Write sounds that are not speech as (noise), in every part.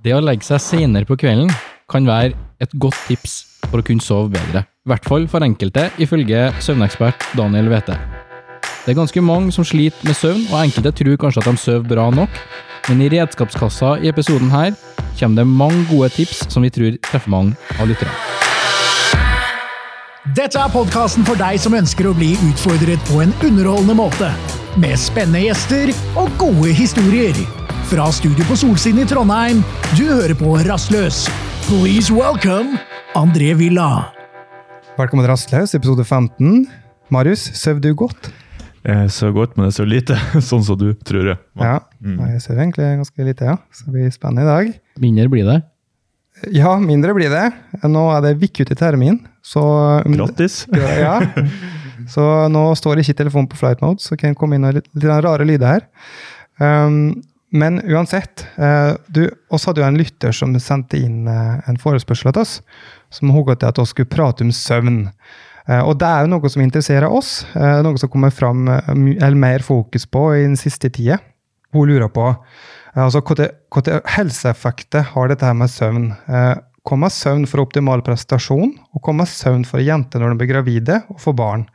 Det å legge seg senere på kvelden kan være et godt tips for å kunne sove bedre. I hvert fall for enkelte, ifølge søvnekspert Daniel Wete. Det er ganske mange som sliter med søvn, og enkelte tror kanskje at de sover bra nok, men i redskapskassa i episoden her kommer det mange gode tips som vi tror treffer mange av lytterne. Dette er podkasten for deg som ønsker å bli utfordret på en underholdende måte. Med spennende gjester og gode historier. Fra studio på Solsiden i Trondheim, du hører på Rastløs. Please welcome André Villa. Velkommen til Rastløs, episode 15. Marius, sover du godt? Jeg sover godt, men jeg sover lite, (laughs) sånn som du, tror jeg. Ja, Mm. jeg sover egentlig ganske lite, ja. Så det blir spennende i dag. Mindre blir det. Ja, mindre blir det. Nå er det vikk ut i termin, så Grattis! (laughs) Ja. Så nå står ikke telefonen på flight mode, så kan jeg komme inn noen litt litt rare lyder her. Um, men uansett, eh, du, oss hadde jo en lytter som sendte inn eh, en forespørsel til oss, som hugget til at vi skulle prate om søvn. Eh, og det er jo noe som interesserer oss, noe som kommer fram eller mer fokus på i den siste tida. Hun lurer på altså, hvilke helseeffekter har dette her med søvn. Kommer søvn for optimal prestasjon, og kommer søvn for jenter når de blir gravide og får barn.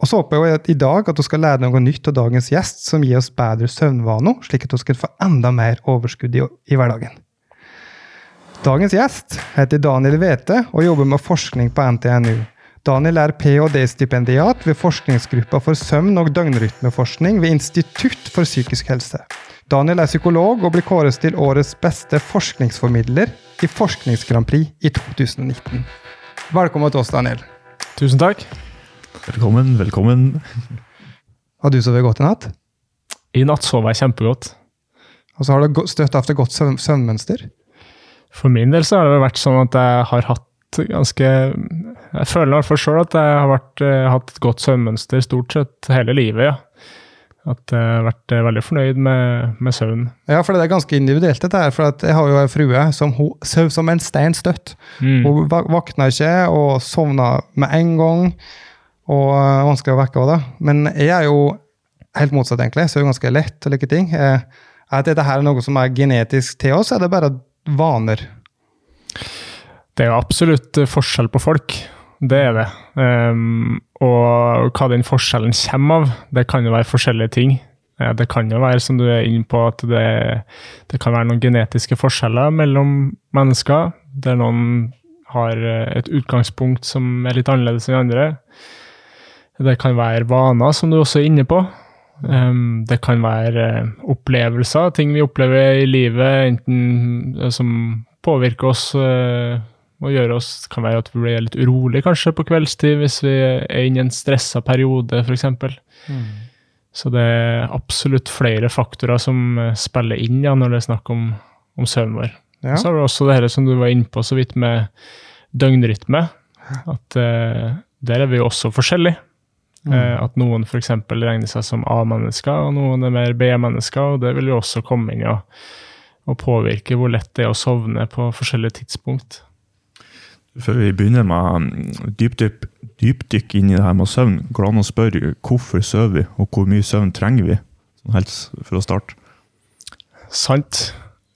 Og så håper jeg i dag at du skal lære noe nytt av dagens gjest som gir oss bedre søvnvaner, slik at du skal få enda mer overskudd i, i hverdagen. Dagens gjest heter Daniel Wete og jobber med forskning på NTNU. Daniel er ph.d.-stipendiat ved forskningsgruppa for søvn- og døgnrytmeforskning ved Institutt for psykisk helse. Daniel er psykolog og blir kåret til årets beste forskningsformidler i Forsknings Grand Prix i 2019. Velkommen til oss, Daniel. Tusen takk. Velkommen, velkommen. Har du sovet godt i natt? I natt sov jeg kjempegodt. Og så har du støtt hatt et godt søvnmønster? For min del så har det vært sånn at jeg har hatt ganske Jeg føler i hvert fall sjøl at jeg har vært, eh, hatt et godt søvnmønster stort sett hele livet, ja. At jeg har vært eh, veldig fornøyd med, med søvn. Ja, for det er ganske individuelt, dette her. For at jeg har jo en frue som hun sov som en stein støtt. Mm. Hun vakna våkna ikke og sovna med en gang. Og øh, vanskelig å vekke av det. Men jeg er jo helt motsatt, egentlig. Jeg sover ganske lett og like ting. Eh, Er dette her noe som er genetisk til oss, eller er bare vaner? Det er jo absolutt eh, forskjell på folk. Det er det. Um, og hva den forskjellen kommer av, det kan jo være forskjellige ting. Eh, Det kan jo være, som du er inne på, at det, det kan være noen genetiske forskjeller mellom mennesker, der noen har eh, et utgangspunkt som er litt annerledes enn andre. Det kan være vaner, som du også er inne på. Um, det kan være eh, opplevelser, ting vi opplever i livet, enten eh, som påvirker oss uh, og gjør oss Det kan være at vi blir litt urolig kanskje på kveldstid hvis vi er inne i en stressa periode, f.eks. Så det er absolutt flere faktorer som spiller inn ja, når det er snakk om, om søvnen vår. Ja. Så har vi også det her som du var inne på så vidt med døgnrytme. At uh, der er vi jo også forskjellige. Eh, at noen f.eks. regner seg som A-mennesker, og noen er mer B-mennesker. og Det vil jo også komme inn og, og påvirke hvor lett det er å sovne på forskjellige tidspunkt. Før vi begynner med dypdykk dyp, dyp inn i det her med søvn, går det an å spørre hvorfor sover vi, og hvor mye søvn trenger vi? Sånn helst for å starte. Sant.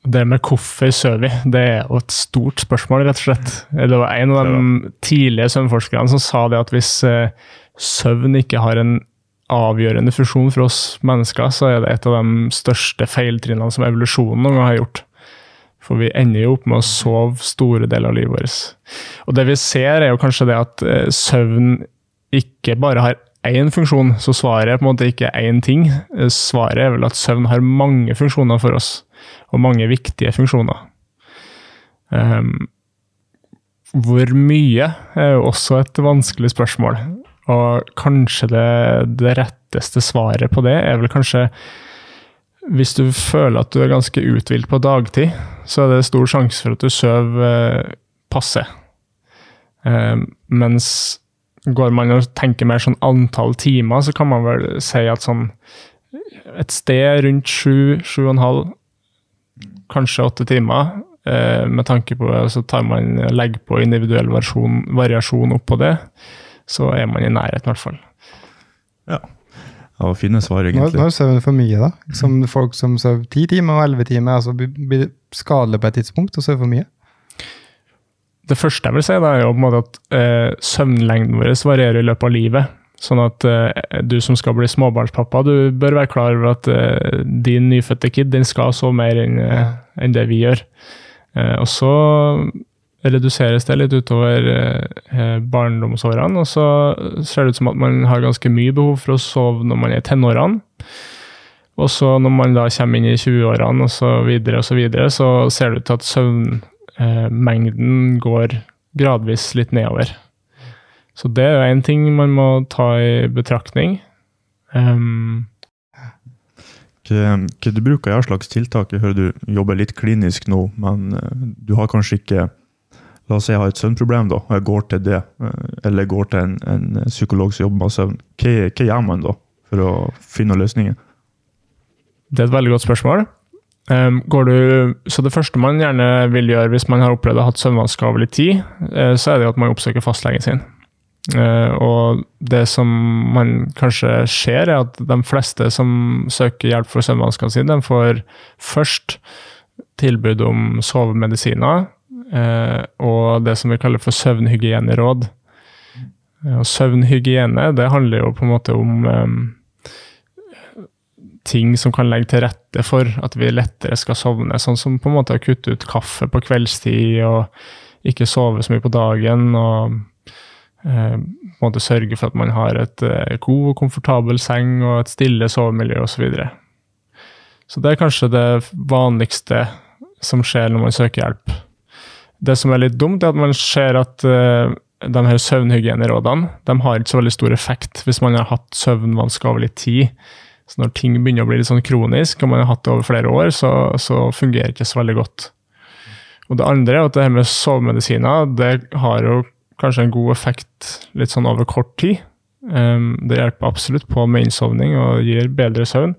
Det med hvorfor sover vi, det er jo et stort spørsmål, rett og slett. Det var en av de tidlige søvnforskerne som sa det at hvis eh, søvn ikke har en avgjørende funksjon for oss mennesker, så er det et av de største feiltrinnene som evolusjonen noen gang har gjort. For vi ender jo opp med å sove store deler av livet vårt. Og det vi ser, er jo kanskje det at eh, søvn ikke bare har én funksjon, så svaret er på en måte ikke én ting. Svaret er vel at søvn har mange funksjoner for oss, og mange viktige funksjoner. Um, hvor mye er jo også et vanskelig spørsmål. Og kanskje det, det retteste svaret på det er vel kanskje hvis du føler at du er ganske uthvilt på dagtid, så er det stor sjanse for at du sover eh, passe. Eh, mens går man og tenker mer sånn antall timer, så kan man vel si at sånn et sted rundt sju, sju og en halv, kanskje åtte timer, eh, med tanke på så tar man legger på individuell variasjon, variasjon oppå det, så er man i nærheten i hvert fall. Ja. Ja, fine svar, egentlig. når sover du for mye, da? Som folk som sover ti timer og elleve timer, altså blir- det skadelig på et tidspunkt å sove for mye? Det første jeg vil si, da, er jo på en måte at eh, søvnlengden vår varierer i løpet av livet. Sånn at eh, du som skal bli småbarnspappa, du bør være klar over at eh, din nyfødte kid den skal sove mer enn eh, enn det vi gjør. Eh, og så reduseres det litt utover eh, barndomsårene, og så ser det ut som at man har ganske mye behov for å sove når man er i tenårene. Og så når man da kommer inn i 20-årene og så videre og så videre, så ser det ut til at søvnmengden eh, går gradvis litt nedover. Så det er jo én ting man må ta i betraktning. Um, hva, hva du bruker hva slags tiltak? Jeg hører du jobber litt klinisk nå, men eh, du har kanskje ikke La oss si jeg har et søvnproblem, da, og jeg går til det, eh, eller går til en, en psykolog som jobber med søvn. Hva, hva, gjør man da for å finne løsninger? Det er et veldig godt spørsmål. Du, så Det første man gjerne vil gjøre hvis man har opplevd å ha hatt søvnvansker over litt tid, uh, så er det at man oppsøker fastlegen sin. Uh, og det som man kanskje ser, er at de fleste som søker hjelp for søvnvanskene sine, de får først tilbud om sovemedisiner Eh, og det som vi kaller for søvnhygieneråd. Eh, og søvnhygiene det handler jo på en måte om um, ting som kan legge til rette for at vi lettere skal sovne. Sånn som på en måte å kutte ut kaffe på kveldstid og ikke sove så mye på dagen. og eh, på en måte sørge for at man har et eh, god og komfortabel seng og et stille sovemiljø osv. Så, videre. så det er kanskje det vanligste som skjer når man søker hjelp. Det som er litt dumt, er at man ser at uh, de her søvnhygienerådene de har ikke så veldig stor effekt hvis man har hatt søvnvansker over litt tid. Så når ting begynner å bli litt sånn kronisk, og man har hatt det over flere år, så, så fungerer det ikke så veldig godt. Og det andre er at det her med sovemedisiner det har jo kanskje en god effekt litt sånn over kort tid. Um, det hjelper absolutt på med innsovning og gir bedre søvn.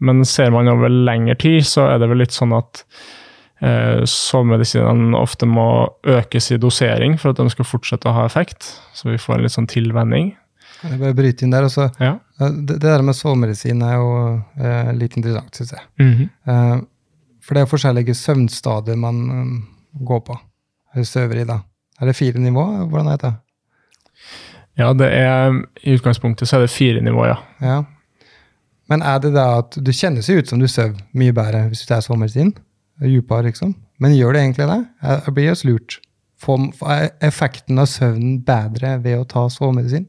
Men ser man over lengre tid, så er det vel litt sånn at eh, sovemedisinene ofte må økes i dosering for at de skal fortsette å ha effekt. Så vi får en litt sånn tilvenning. Kan jeg bare bryte inn der? Også, ja. det, det, der med sovemedisin er jo eh, litt interessant, syns jeg. Mm -hmm. eh, for det er forskjellige søvnstadier man um, går på, eller søver i. da. Er det fire nivå? Hvordan heter det? Ja, det er, i utgangspunktet så er det fire nivå, ja. ja. Men er det da at du kjennes ut som du sover mye bedre hvis du tar sovemedisin? Dypere, liksom. Men gjør det egentlig det? Jeg blir jo lurt. Er effekten av søvnen bedre ved å ta sovemedisin?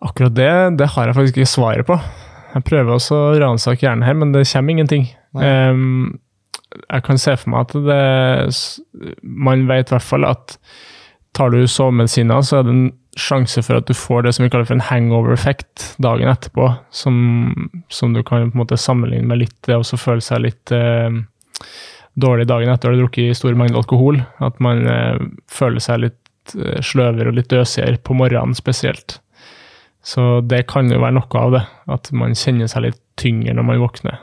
Akkurat det, det har jeg faktisk ikke svaret på. Jeg prøver også å ransake hjernen her, men det kommer ingenting. Um, jeg kan se for meg at det Man vet i hvert fall at tar du sovemedisiner, så er det en sjanse for at du får det som vi kaller for en hangover-effekt dagen etterpå, som, som, du kan på en måte sammenligne med litt det å føle seg litt eh, dårlig dagen etter å ha drukket store mengder alkohol. At man eh, føler seg litt eh, sløvere og litt døsigere på morgenen spesielt. Så det kan jo være noe av det, at man kjenner seg litt tyngre når man våkner.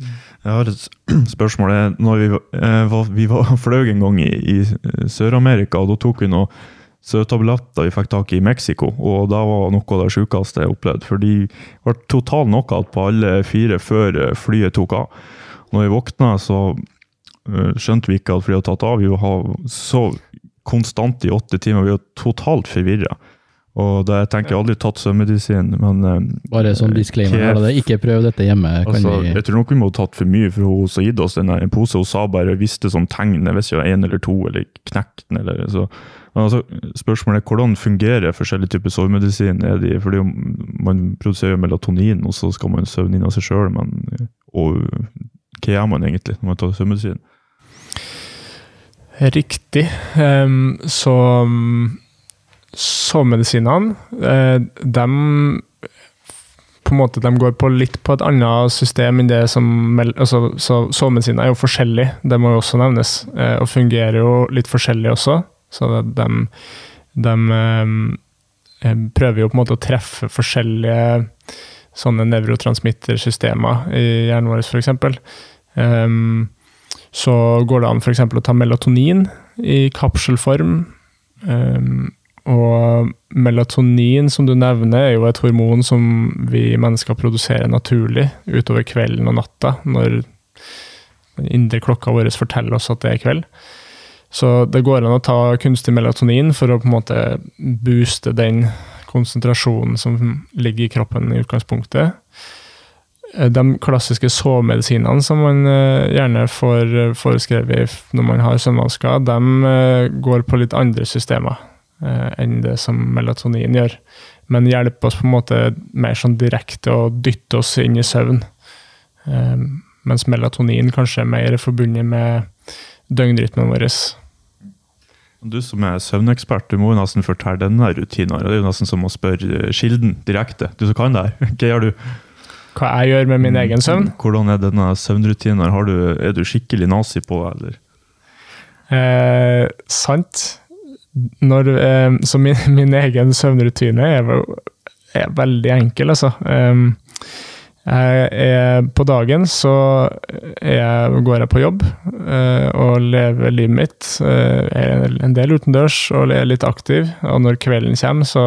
Jeg har et (clears throat) spørsmål. Når vi, eh, var, vi var, fløy en gang i, i Sør-Amerika, og da tok vi noe søtabletter vi fikk tak i i Mexico, og det var noe av det sjukeste jeg opplevde. For de ble total knockout på alle fire før eh, flyet tok av. Når vi våkna, så uh, skjønte vi ikke at flyet hadde tatt av. Vi var så konstant i åtte timer. Vi var totalt forvirra. Og det, jeg tenker jeg aldri tatt søvnmedisin, men uh, Bare sånn disclaimer, det. ikke prøv dette hjemme. Altså, vi... Jeg tror nok vi må ha tatt for mye, for hun som gitt oss en, en pose. Hun sa bare visste sånn tegn, jeg visste jo en eller to, eller knekt den, eller så. Altså, spørsmålet er hvordan fungerer forskjellige typer sovemedisin? Er de, fordi Man produserer melatonin, og så skal man søvne inn av seg sjøl. Og hva gjør man egentlig når man tar søvnmedisin? Riktig. Um, så sovemedisinene, uh, de på en måte, de går på litt på et annet system enn det som altså, så Sovemedisiner er jo forskjellig, det må jo også nevnes. Uh, og fungerer jo litt forskjellig også. Så de, de de prøver jo på en måte å treffe forskjellige sånne nevrotransmittersystemer i hjernen vår, f.eks. Um, ehm, så går det an f.eks. å ta melatonin i kapselform. Um, og melatonin, som du nevner, er jo et hormon som vi mennesker produserer naturlig utover kvelden og natta, når den indre klokka vår forteller oss at det er kveld. Så det går an å ta kunstig melatonin for å på en måte booste den konsentrasjonen som ligger i kroppen i utgangspunktet. Eh, de klassiske sovemedisinene som man eh, gjerne får foreskrevet når man har søvnvansker, de eh, går på litt andre systemer enn det som melatonin gjør. Men hjelper oss på en måte mer sånn direkte å dytte oss inn i søvn. Mens melatonin kanskje er mer forbundet med døgnrytmen vår. Du som er søvnekspert, du må jo nesten fortelle denne rutinen. Det er jo nesten som å spørre kilden direkte. Du som kan det her. (laughs) Hva gjør du? hva jeg gjør med min egen søvn. Hvordan er denne søvnrutinen? er du skikkelig nazi på det, eller? Eh, sant. Når, eh, så min, (laughs) min, egen søvnrutine er, er veldig enkel, altså. Um, er, på dagen så jeg, går jeg på jobb uh, og lever livet mitt. Uh, er en del utendørs og er litt aktiv. Og når kvelden kommer, så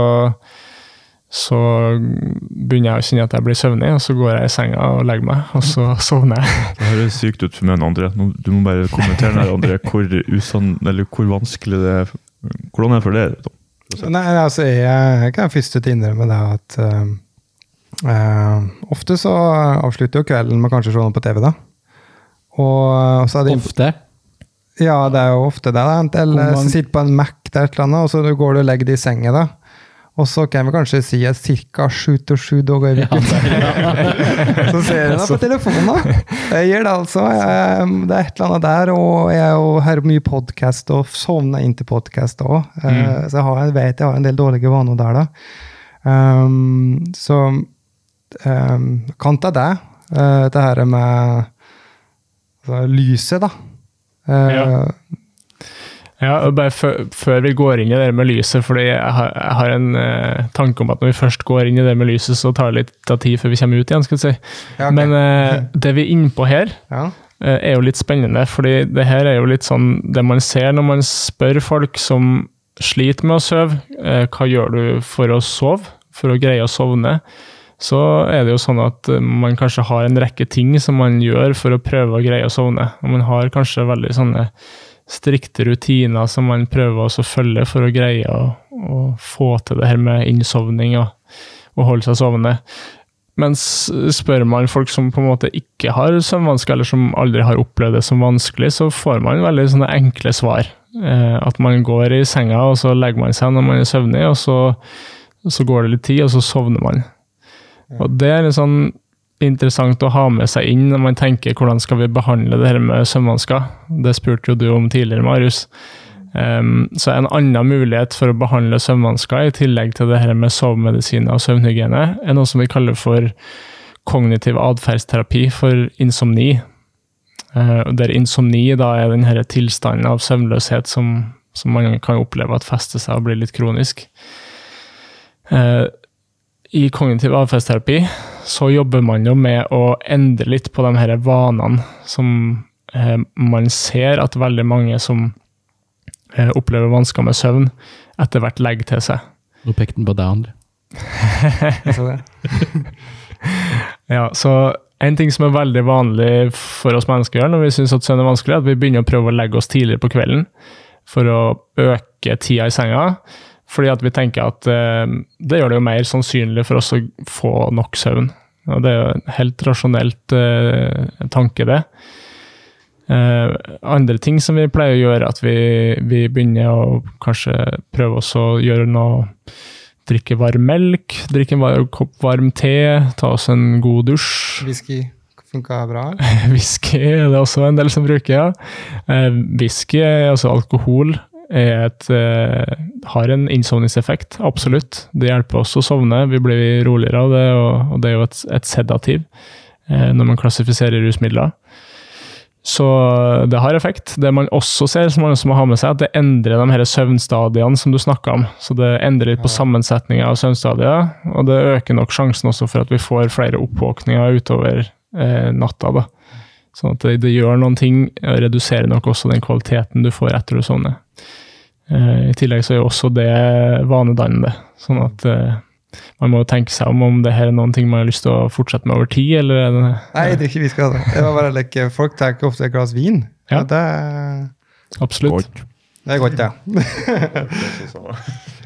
så begynner jeg å kjenne at jeg blir søvnig, og så går jeg i senga og legger meg, og så (laughs) sovner jeg. Det høres sykt ut for meg, André. Du må bare kommentere her, André, hvor, usann, hvor vanskelig det er. Hvordan er det for deg? Nei, altså, jeg, jeg kan først innrømme det at uh, ofte så avslutter jo kvelden med kanskje å se noe på TV, da. Og så er det Ofte? Ja, det er jo ofte det. Da. Eller sitter på en Mac der et eller annet, og så går du og legger det i senga, da. Og så kan vi kanskje si ca. sju til sju dager i uken. (laughs) så ser jeg deg på telefonen, da. Jeg gjør det altså. Jeg, det er et eller annet der. Og jeg hører mye podkast og sovner inn til podkast òg. Eh, mm. Så jeg, har, jeg, vet jeg har en del dårlige vaner der, da. Um, så um, kan ta det. Uh, det her med altså, lyset, da. Ja. Ja, bare Før vi går inn i det med lyset, fordi jeg har, jeg har en eh, tanke om at når vi først går inn i det med lyset, så tar det litt av tid før vi kommer ut igjen. skal vi si. Ja, okay. Men eh, det vi er innpå her, ja. uh, er jo litt spennende. fordi det her er jo litt sånn det man ser når man spør folk som sliter med å sove, hva gjør du for å sove? For å greie å sovne? Så er det jo sånn at man kanskje har en rekke ting som man gjør for å prøve å greie å sovne. Og man har kanskje veldig sånne strikte rutiner som man prøver å følge for å greie å, å, få til det her med innsovning og, og holde seg sovende. Mens spør man folk som på en måte ikke har søvnvansker, eller som aldri har opplevd det som vanskelig, så får man veldig sånne enkle svar. Eh, at man går i senga, og så legger man seg når man er søvnig, og så, så går det litt tid, og så sovner man. Og det er litt sånn interessant å ha med seg inn når man tenker hvordan skal vi behandle det her med søvnvansker. Det spurte jo du om tidligere, Marius. Um, så en annen mulighet for å behandle søvnvansker, i tillegg til det her med sovemedisiner og søvnhygiene, er noe som vi kaller for kognitiv atferdsterapi for insomni. Uh, der insomni da er den her tilstanden av søvnløshet som, som man kan oppleve at fester seg og blir litt kronisk. Uh, I kognitiv atferdsterapi så jobber man jo med å endre litt på de her vanene som eh, man ser at veldig mange som eh, opplever vansker med søvn, etter hvert legger til seg. Nå pekte den på deg, André. (laughs) (laughs) ja, så en ting som er veldig vanlig for oss mennesker når vi syns at søvn er vanskelig, er at vi begynner å prøve å legge oss tidligere på kvelden for å øke tida i senga. Fordi at vi tenker at eh, det gjør det jo mer sannsynlig for oss å få nok søvn. Og det er jo en helt rasjonelt eh, tanke, det. Eh, andre ting som vi pleier å gjøre, at vi, vi begynner å kanskje prøve oss å gjøre noe Drikke varm melk, drikke en kopp varm te, ta oss en god dusj. Whisky funka bra? (laughs) Whisky er det også en del som bruker, ja. Eh, whisky, altså alkohol, et, uh, har en innsovningseffekt, absolutt. Det hjelper oss å sovne, vi blir roligere av det, og, det er jo et, et sedativ uh, når man klassifiserer rusmidler. Så det har effekt. Det man også ser, som man også må ha med seg, at det endrer de her søvnstadiene som du snakka om. Så det endrer litt på sammensetninga av søvnstadier, og det øker nok sjansen også for at vi får flere oppvåkninger utover eh, natta. da. Sånn at det, det, gjør noen ting, og reduserer nok også den kvaliteten du får etter du sovner. Eh, I tillegg så er jo også det vanedannende. Sånn at eh, man må jo tenke seg om om det her er noen ting man har lyst til å fortsette med over tid, eller er det Nei, det er ikke vi skal ha det. Det var bare like, Folk tenker ofte et glass vin. Ja. Ja. Det, Absolutt. Godt. det er godt, ja. (laughs)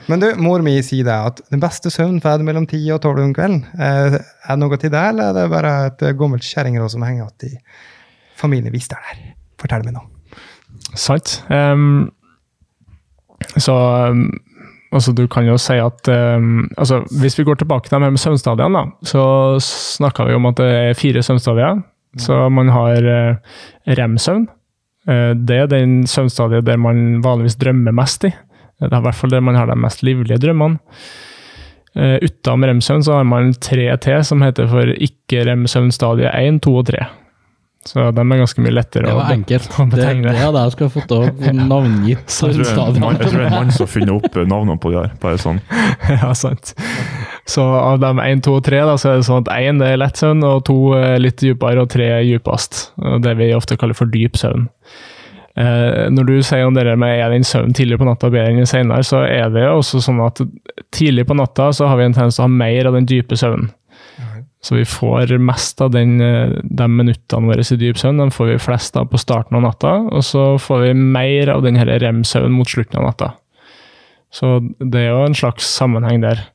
Men du, mor mi sier det at den beste søvnen får du mellom 10 og 12 om kvelden. Eh, Er det noe til det, eller er det bare et gammelt kjerringråd som henger igjen i familien hvis det er der? Fortell meg nå. Sant. Ehm, så ehm, altså, du kan jo si at um, altså, Hvis vi går tilbake til det med søvnstadiene, så snakka vi om at det er fire søvnstadier. Så man har uh, rem-søvn. Uh, det er den søvnstadiet der man vanligvis drømmer mest i. Det er i hvert fall der man har de mest livlige drømmene. Uh, Utenom rem-søvn så har man tre til som heter for ikke-rem-søvnstadie 1, 2 og 3. Så de er ganske mye lettere Det å enkelt. (laughs) å Det, betegne. det hadde jeg skulle fått opp (laughs) navngitt Jeg tror det jeg tror det er en mann som finner opp eh, navnene på de her. Bare sånn. (laughs) ja, sant. Så av de 1, 2 og 3, da, så er det sånn at 1 er lett søvn, og 2 er litt dypere, og 3 er dypest. Det vi ofte kaller for dyp søvn. Eh, når du sier om det med er den søvn tidlig på natta bedre enn senere, så er det jo også sånn at tidlig på natta så har vi en tendens til å ha mer av den dype søvnen. Så vi får mest av den, eh, de minuttene våre i dyp søvn, de får vi flest av på starten av natta, og så får vi mer av den rem-søvnen mot slutten av natta. Så det er jo en slags sammenheng der.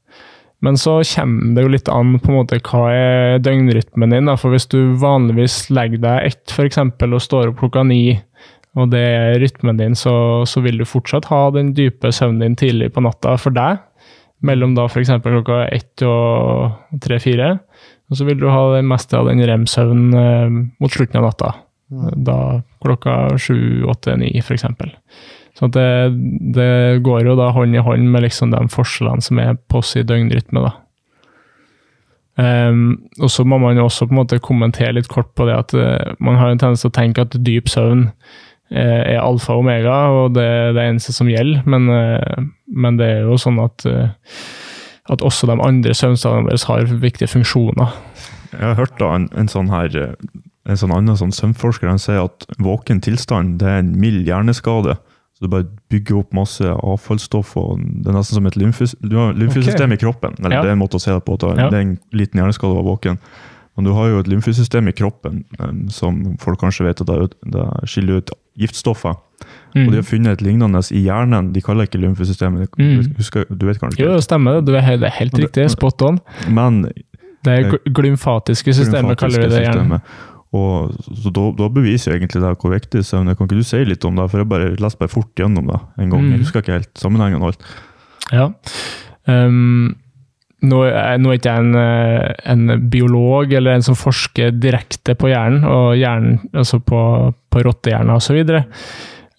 Men så kommer det jo litt an på en måte hva er døgnrytmen din. da, for Hvis du vanligvis legger deg ett eksempel, og står opp klokka ni, og det er rytmen din, så, så vil du fortsatt ha den dype søvnen din tidlig på natta for deg. Mellom da f.eks. klokka ett og tre-fire. Og så vil du ha det meste av den rem-søvnen eh, mot slutten av natta. Da klokka sju, åtte, ni f.eks. Så det, det går jo da hånd i hånd med liksom de forskjellene som er på sin døgnrytme. da. Um, og så må man jo også på en måte kommentere litt kort på det at uh, man har en tendens til å tenke at dyp søvn er alfa og omega, og det er det eneste som gjelder. Men, eh, men det er jo sånn at, eh, at også de andre søvnstadiene våre har viktige funksjoner. Jeg har hørt da en, en sånn her eh, en sånn annen sånn søvnforsker han sier at våken tilstand det er en mild hjerneskade. Så du bare bygger opp masse avfallsstoff. og Det er nesten som et lymfes, lymfesystem i kroppen. eller Ja. Det er en måte å se det på. Det er en liten hjerneskade å være våken. Men du har jo et lymfesystem i kroppen som folk kanskje vet at det, det skiller ut giftstoffer. Mm. Og de har funnet et lignende i hjernen. De kaller det ikke lymfesystemet. Mm. Husker, du vet kanskje Jo, det stemmer. Du er helt, det er helt det- riktig. Spot on. Men Det er glymfatiske systemet, kaller de det systemet. Og, så da, da beviser jo egentlig det hvor viktig søvn er. Kan ikke du si litt om det? For jeg bare leste bare fort gjennom det en gang. Mm. Jeg husker ikke helt sammenhengen og alt. Ja. Um, nå, nå er ikke jeg en, eh, en biolog eller en som forsker direkte på hjernen, og hjernen, altså på, på rottehjerner osv.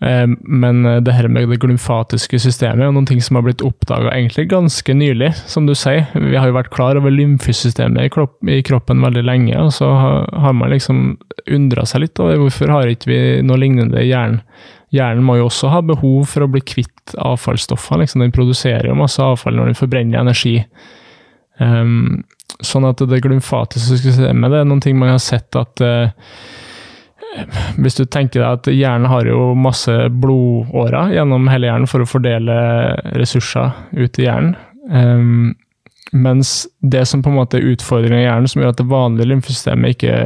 Um, men eh, det her med det glymfatiske systemet er noen ting som har blitt oppdaga ganske nylig, som du sier. Vi har jo vært klar over lymfesystemet i, kropp, i kroppen veldig lenge, og så har, man liksom undra seg litt over hvorfor har ikke vi noe lignende i hjernen. Hjernen må jo også ha behov for å bli kvitt avfallsstoffer. Liksom. Den produserer jo masse avfall når den forbrenner energi. Um, sånn at det glymfatiske systemet det er noen ting man har sett at uh, Hvis du tenker deg at hjernen har jo masse blodårer gjennom hele hjernen for å fordele ressurser ut i hjernen. Um, mens det som på en måte er utfordringen i hjernen, som gjør at det vanlige lymfesystemet ikke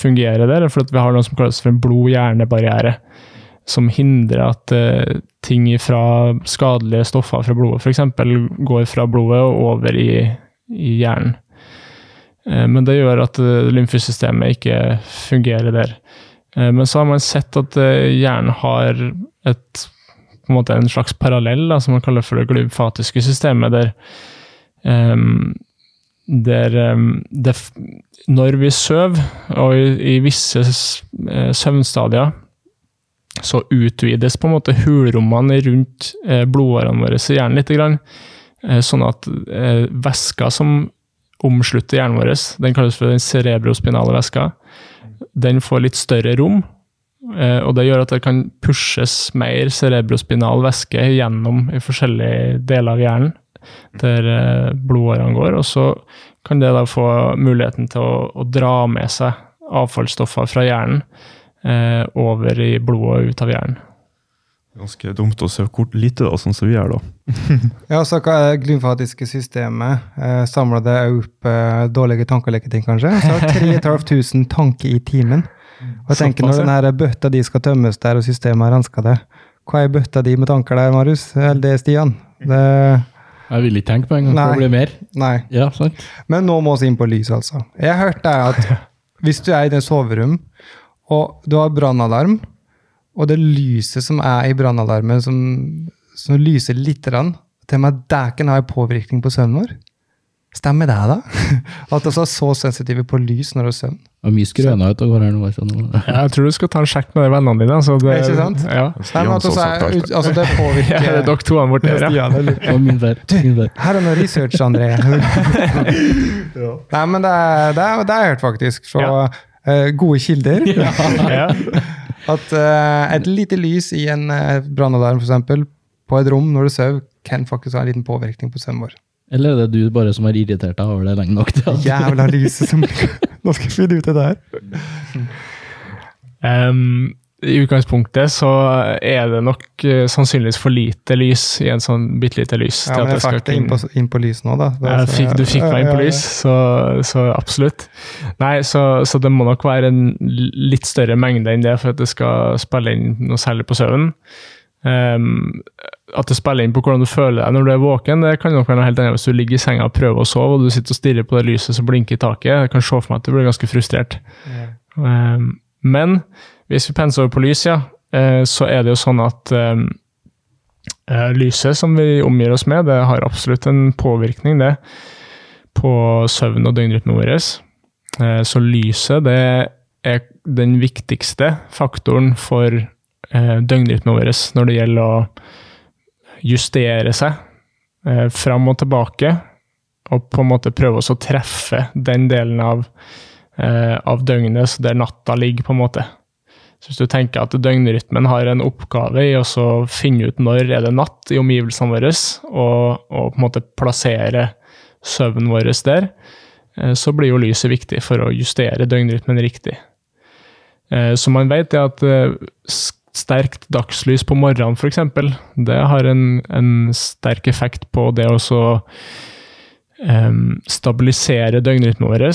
fungerer der, er fordi vi har noe som kalles for en blod-hjerne-barriere. Som hindrer at uh, ting fra skadelige stoffer fra blodet f.eks. går fra blodet og over i, i hjernen. Eh, men det gjør at eh, lymfesystemet ikke fungerer der. Eh, men så har man sett at hjernen har et, en, måte en slags parallell, da, som man kaller for det glymfatiske systemet, der um, der um, det, Når vi sover, og i, i visse søvnstadier, så utvides på en måte hulrommene rundt blodårene våre i hjernen litt. Grann, sånn at eh, væska som omslutter hjernen vår, den kalles for den cerebrospinale væska, den får litt større rom. eh, Og det gjør at det kan pushes mer cerebrospinal væske gjennom i forskjellige deler av hjernen der eh, blodårene går, og så kan det da få muligheten til å, å dra med seg avfallsstoffer fra hjernen eh, over i blodet og ut av hjernen. Ganske dumt å se kort lite, da, sånn som vi er, da. (laughs) Ja, så hva er det glymfatiske systemet eh, samler det opp eh, dårlige tankeleketing, kanskje? Så har 3500 tanker i timen. Og jeg tenker Når denne bøtta di skal tømmes der, og systemet har renska det, hva er bøtta di med tanker der, Marius? Eller det, Stian? Det, Jeg vil ikke tenke på en gang Nei. for det blir mer. nei. Ja, sant? Men nå må vi inn på lys, altså. Jeg hørte at (laughs) hvis du er i det soverom, og du har brannalarm, og det lyset som er i brannalarmen, som, som lyser lite grann, til og med dæken har påvirkning på søvnen vår. Stemmer det, da? (laughs) At vi er så sensitive på lys når vi har søvn? Og mye skrøna ut og går her nå. altså, nå. Jeg tror du skal ta en sjekk med de vennene dine. Altså det, Ikke sant? Ja. Nei, men at vi er, så altså, det påvirker (laughs) ja, det er dere to borte her, ja. Og min der. Min der. Her er noe research, André. (laughs) Nei, men det, er- det, er- jeg hørt, faktisk. Så Ja. eh, gode kilder. Ja. At uh, et lite lys i en uh, brannalarm, f.eks., på et rom når du sover, kan faktisk ha en liten påvirkning på søvnen vår. Eller er det du bare som har irritert deg over det lenge nok til at Jævla lyset som (laughs) Nå skal jeg finne ut av det her. Em, I utgangspunktet så er det nok uh, sannsynligvis for lite lys i en sånn bitte lite lys. Ja, men jeg fikk det inn på, inn på lys nå, da. Så- fikk, du fikk meg inn på lys, så, så absolutt. Nei, så, så det må nok være en litt større mengde enn det for at det skal spille inn noe særlig på søvnen. Um, at det spiller inn på hvordan du føler deg når du er våken, det kan nok være noe helt annet hvis du ligger i senga og prøver å sove, og du sitter og stirrer på det lyset som blinker i taket. Jeg kan se for meg at du blir ganske frustrert. Ja. Um, men hvis vi penser over på lys, ja, eh, så er det jo sånn at um, eh, lyset som vi omgir oss med, det har absolutt en påvirkning det, på søvn og døgnrytmen vår. Eh, Så lyset det er den viktigste faktoren for eh, døgnrytmen vår når det gjelder å justere seg eh, fram og tilbake, og på en måte prøve oss å treffe den delen av eh, av døgnet der natta ligger, på en måte. Så hvis du tenker at døgnrytmen har en oppgave i å finne ut når er det natt i omgivelsene våre, og, og på en måte plassere søvnen vår der, eh, så blir jo lyset viktig for å justere døgnrytmen riktig. Eh, Så man vet at eh, sterkt dagslys på morgenen f.eks., det har en, en sterk effekt på det å stabilisere døgnrytmen vår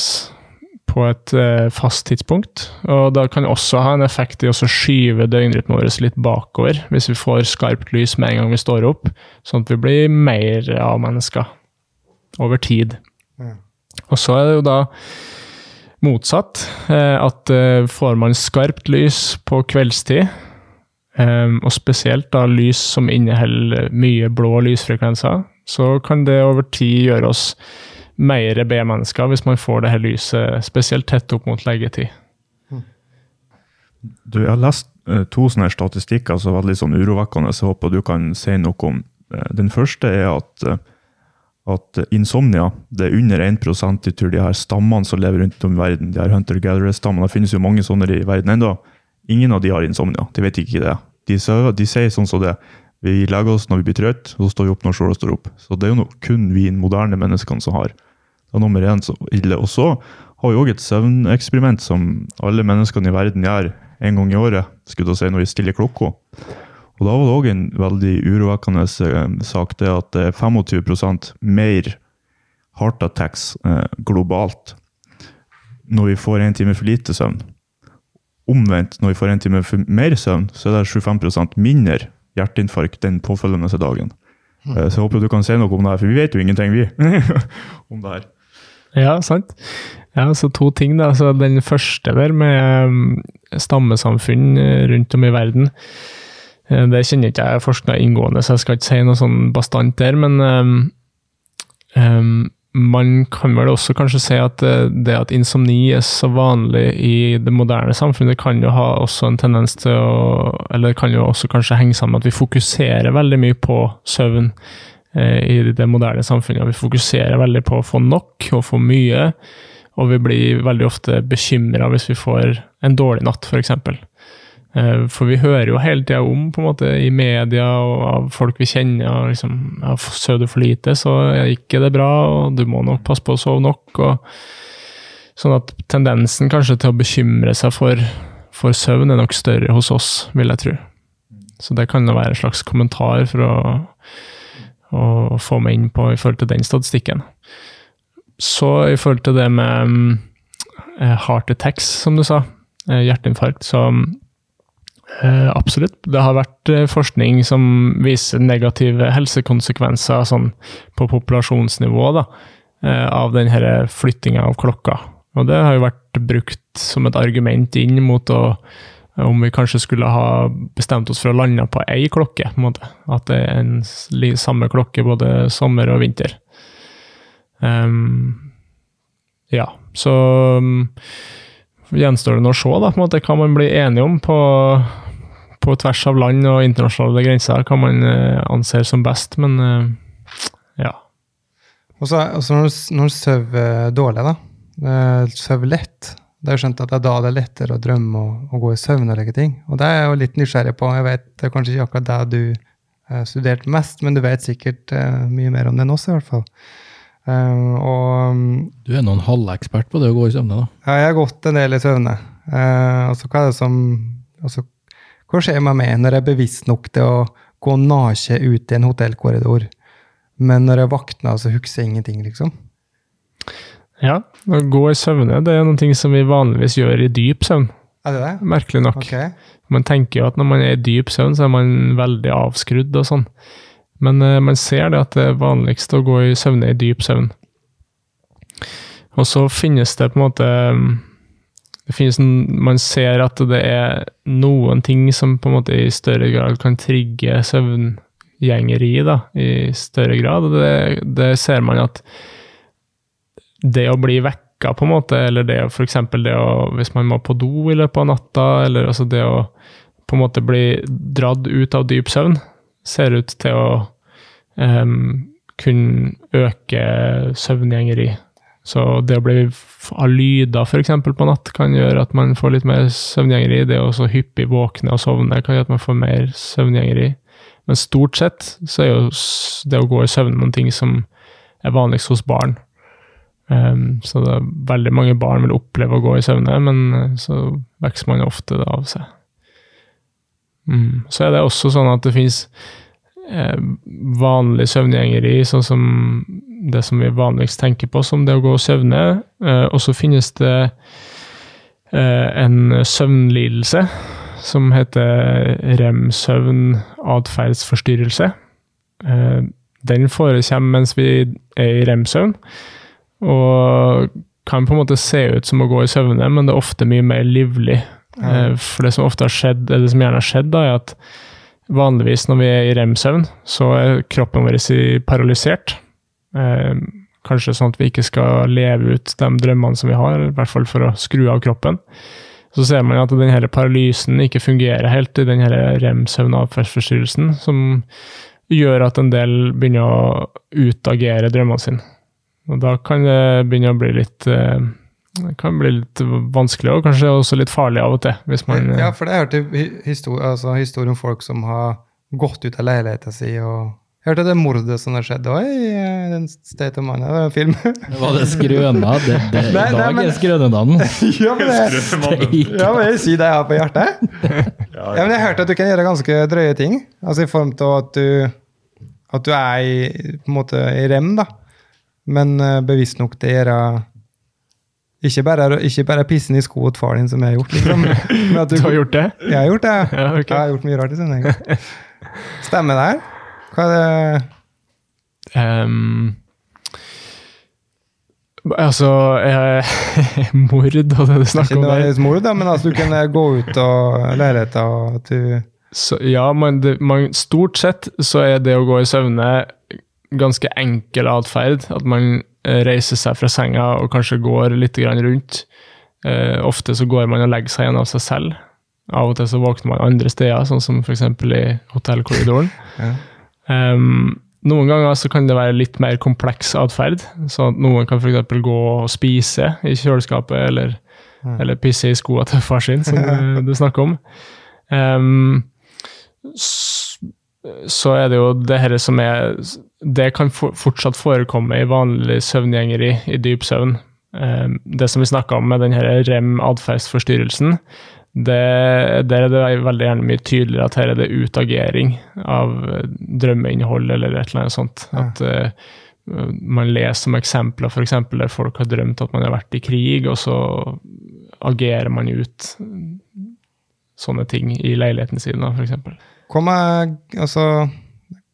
på et eh, fast tidspunkt. Og da kan det også ha en effekt i å skyve døgnrytmen vår litt bakover, hvis vi får skarpt lys med en gang vi står opp, sånn at vi blir mer av mennesker over tid. Mm. Og så er det jo da motsatt, eh, at eh, får man skarpt lys på kveldstid, eh, og spesielt da lys som inneholder mye blå lysfrekvenser, så kan det over tid gjøre oss mer B-mennesker hvis man får det her lyset spesielt tett opp mot leggetid. Du, jeg har lest eh, to sånne statistikker som var litt sånn urovekkende. så Jeg håper du kan si noe om. Eh, den første er at, eh, at insomnia det er under 1 i tur de her stammene som lever rundt om i verden. De her hunter-gatherer-stammene. Det finnes jo mange sånne i verden ennå. Ingen av de har insomnia. De vet ikke det. De, de sier sånn som det. Vi legger oss når vi blir trøtte, og så står vi opp når sola står opp. Så det er jo noe, kun vi moderne menneskene som har. Det er nummer én så ille. Og så har vi òg et søvneksperiment som alle menneskene i verden gjør en gang i året, skulle jeg si, når vi stiller klokka. Og da var det òg en veldig urovekkende eh, sak, det at det er 25 mer heart attacks eh, globalt når vi får en time for lite søvn. Omvendt, når vi får en time for mer søvn, så er det 25% mindre hjerteinfarkt den påfølgende dagen. Eh, Så jeg håper du kan si noe om det her, for vi vet jo ingenting, vi, (laughs) om det her. Ja, sant. Ja, så to ting, da. Så den første der med um, stammesamfunn eh, rundt om i verden, eh, det kjenner ikke jeg forska inngående, så jeg skal ikke si noe sånn bastant der, men um, um, man kan vel også kanskje si at eh, det at insomni er så vanlig i det moderne samfunnet, kan jo ha også en tendens til å Eller kan jo også kanskje henge sammen med at vi fokuserer veldig mye på søvn eh, i det moderne samfunnet. Vi fokuserer veldig på å få nok og få mye, og vi blir veldig ofte bekymra hvis vi får en dårlig natt, f.eks. Eh, For vi hører jo hele tida om, på en måte, i media og av folk vi kjenner, liksom ja, Sover du for lite, så er ikke det bra, og du må nok passe på å sove nok. og Sånn at tendensen kanskje til å bekymre seg for, for søvn er nok større hos oss, vil jeg tro. så det kan jo være en slags kommentar for å, å få meg inn på i forhold til den statistikken. Så i forhold til det med eh, heart attacks, som du sa, eh, hjerteinfarkt, så eh, absolutt. Det har vært eh, forskning som viser negative helsekonsekvenser sånn, på populasjonsnivå da, eh, av denne flyttinga av klokka. Og det har jo vært brukt som et argument inn mot å om vi kanskje skulle ha bestemt oss for å lande på ei klokke. på. At det er en samme klokke både sommer og vinter. Um, ja, så um, gjenstår det nå å se da, måte, hva man blir enige om på, på tvers av land og internasjonale grenser. Hva man eh, anser som best, men eh, ja. Og så når du, når du sover dårlig, da. eh, Sover lett. Det er jo skjønt at det er da det er lettere å drømme og, og gå i søvn og like ting. Og det er jeg jo litt nysgjerrig på. Jeg vet det er kanskje ikke akkurat det du eh, studerte mest, men du vet sikkert eh, mye mer om det enn oss, i hvert fall. Eh, og Du er nå en halvekspert på det å gå i søvne, da. ja, jeg har gått en del i søvne. Uh, og så hva er det som altså, Hva skjer med meg når jeg er bevisst nok til å gå naken ut i en hotellkorridor, men når jeg våkner, så husker jeg ingenting, liksom? ja, å gå i søvne det er ting som vi vanligvis gjør i dyp søvn. Er det det? Merkelig nok. Okay. Man tenker jo at når man er i dyp søvn, så er man veldig avskrudd og sånn. Men uh, man ser det at det er vanligst å gå i søvne i dyp søvn. Og så finnes det på en måte mm, det finnes en, Man ser at det er noen ting som på en måte i større grad kan trigge søvngjengeri, da, i større grad. Det, det ser man at det å bli vekka, på en måte, eller det eksempel det å Hvis man må på do i løpet av natta, eller altså det å på en måte bli dratt ut av dyp søvn, ser ut til å um, kunne øke søvngjengeri. Så det å bli av lyder f.eks. på natt kan gjøre at man får litt mer søvngjengeri. Det å så hyppig våkne og sovne kan gjøre at man får mer søvngjengeri. Men stort sett så er jo det å gå i søvn noen ting som er vanligst hos barn. Um, så det er veldig mange barn vil oppleve å gå i søvne, men eh, så vokser man ofte det av seg. Mm. Så er det også sånn at det finnes eh, vanlig søvngjengeri, sånn som det som vi vanligst tenker på som det å gå og søvne. Eh, og så finnes det eh, en søvnlidelse som heter rem-søvn atferdsforstyrrelse. Eh, den forekommer mens vi er i rem-søvn, og kan på en måte se ut som å gå i søvne, men det er ofte mye mer livlig. Ja. For det som ofte har skjedd, eller det som gjerne har skjedd, da, er at vanligvis når vi er i rem-søvn, så er kroppen vår paralysert. Eh, kanskje sånn at vi ikke skal leve ut de drømmene som vi har, i hvert fall for å skru av kroppen. Så ser man at denne paralysen ikke fungerer helt i denne rem-søvn-atferdsforstyrrelsen, som gjør at en del begynner å utagere drømmene sine. Og da kan det begynne å bli litt eh, det kan bli litt vanskelig og kanskje også litt farlig av og til. hvis man... eh, Ja, for det hørte historie, altså, historie om folk som har gått ut av leiligheten sin og Jeg hørte det mordet som har skjedd òg i eh, den State of Mind. Det var det skrøna? (laughs) Det, det, Nei, nei, men- er skrønedagen. (laughs) ja, men det, ja, men jeg sier det jeg har på hjertet. (laughs) Ja, men jeg hørte at du kan gjøre ganske drøye ting. Altså i form av at du at du er i, på en måte i rem, da. Men eh, bevisst nok til å gjøre ikke bare, ikke bare pissen i sko til far din, som jeg har gjort. liksom. Men at Du har gjort det? Jeg har gjort det. Ja, okay. Jeg har gjort mye rart i sendinga. Stemmer det her? Hva er det um, altså eh, (laughs) Mord og det du snakker om der. nødvendigvis mord, da, men altså du kan gå ut av leiligheten og at du Så, ja, men det, man, stort sett så er det å gå i søvne ganske enkel atferd. At man eh, reiser seg fra senga og kanskje går litt grann rundt. Eh, ofte så går man og legger seg igjen av seg selv. Av og til så våkner man andre steder, sånn som f.eks. i hotellkorridoren. Ja. Ehm, noen ganger så kan det være litt mer kompleks atferd. Så at noen kan f.eks. gå og spise i kjøleskapet, eller, eller pisse i skoene til far sin, som eh, (laughs) du snakker om. Um, så, så er det jo det dette som er Det kan for, fortsatt forekomme i vanlig søvngjengeri, i dyp søvn. Um, det som vi snakka om med denne rem-atferdsforstyrrelsen, det, der er det veldig gjerne mye tydeligere at her er det utagering av drømmeinnhold eller et eller annet sånt. Ja. At uh, man leser om eksempler eksempel, der folk har drømt at man har vært i krig, og så agerer man ut sånne ting i leiligheten sin, da, eksempel. Hva med altså,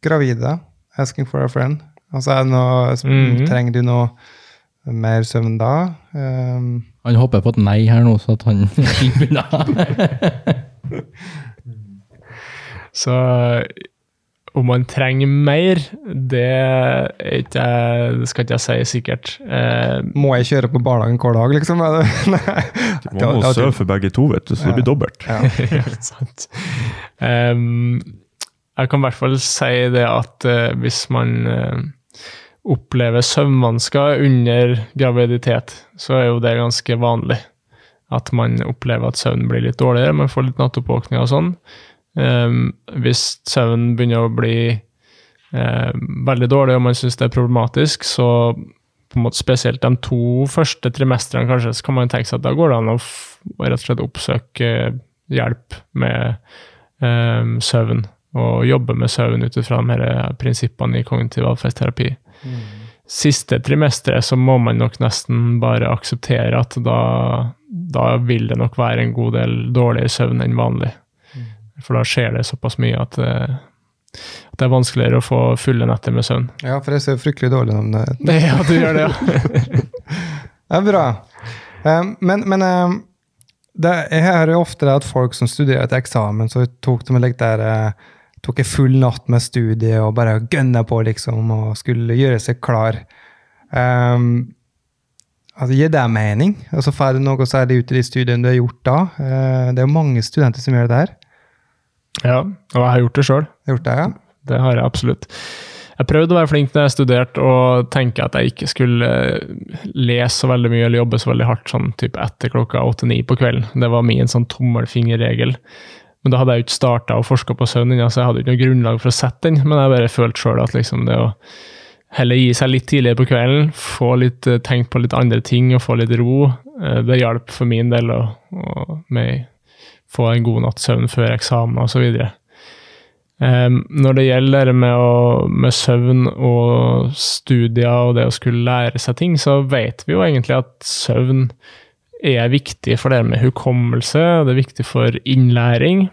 gravide? Asking for a friend. Altså, er det noe, Mhm. Trenger du noe mer søvn da? Um, Han hopper på et nei her nå, så at han (laughs) slipper unna. Så om man trenger mer, det, er ikke, det skal ikke jeg si sikkert. Eh, må jeg kjøre på barnehagen hver dag, liksom? Er (laughs) det, nei. Du må Ja, surfe begge to, vet du, så det blir dobbelt. Ja. (laughs) ja, sant. Um, jeg kan i hvert fall si det at uh, hvis man eh, opplever søvnvansker under graviditet, så er jo det ganske vanlig. At man opplever at søvnen blir litt dårligere, man får litt nattoppvåkninger og sånn. Ehm, hvis søvnen begynner å bli eh, veldig dårlig og man syns det er problematisk, så på en måte spesielt de to første trimestrene kanskje, så kan man tenke seg at da går det an å rett og slett oppsøke hjelp med eh, søvn, og jobbe med søvn ut ifra de her prinsippene i kognitiv atferdsterapi. Siste trimesteret så må man nok nesten bare akseptere at da, da vil det nok være en god del dårligere søvn enn vanlig. For da skjer det såpass mye at, eh, at det er vanskeligere å få fulle netter med søvn. ja, for jeg ser fryktelig dårlig om det. (laughs) Ja, du gjør det, ja. (laughs) det er bra. Um, men men um, det, jeg hører jo ofte at folk som studerer til eksamen, så tok de litt der eh, tok en full natt med studiet og bare gønna på, liksom, og skulle gjøre seg klar. Um, altså, Gir det mening? Altså, Får du noe særlig ut i de studiene du har gjort da? Uh, det er jo mange studenter som gjør det der. ja. Og jeg har gjort det sjøl. Det, ja? Det har jeg absolutt. Jeg prøvde å være flink når jeg studerte, og tenke at jeg ikke skulle eh, lese så veldig mye eller jobbe så veldig hardt sånn typ etter klokka åtte-ni på kvelden. Det var min sånn tommelfingerregel. Men da hadde jeg jo ikke starta og forska på søvn ennå, så jeg hadde ikke noe grunnlag for å sette den. Men jeg bare følte sjøl at liksom det å heller gi seg litt tidligere på kvelden, få litt eh, tenkt på litt andre ting og få litt ro, eh, det hjalp for min del å, å få en god natts søvn før eksamen osv. Um, når det gjelder med, å, med søvn og studier og det å skulle lære seg ting, så vet vi jo egentlig at søvn er viktig for det med hukommelse, og det er viktig for innlæring.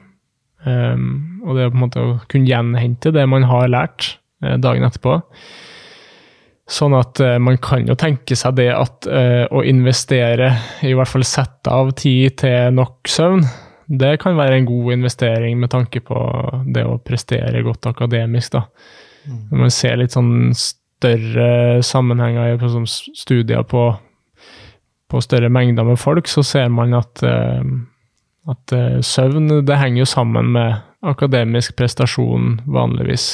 Um, og det er på en måte å kunne gjenhente det man har lært eh, dagen etterpå. Sånn at eh, man kan jo tenke seg det at eh, å investere, i hvert fall sette av tid til nok søvn, det kan være en god investering med tanke på det å prestere godt akademisk. da. Når man ser litt sånn større sammenhenger i sånn studier på, på større mengder med folk, så ser man at, eh, at eh, søvn det henger jo sammen med akademisk prestasjon vanligvis.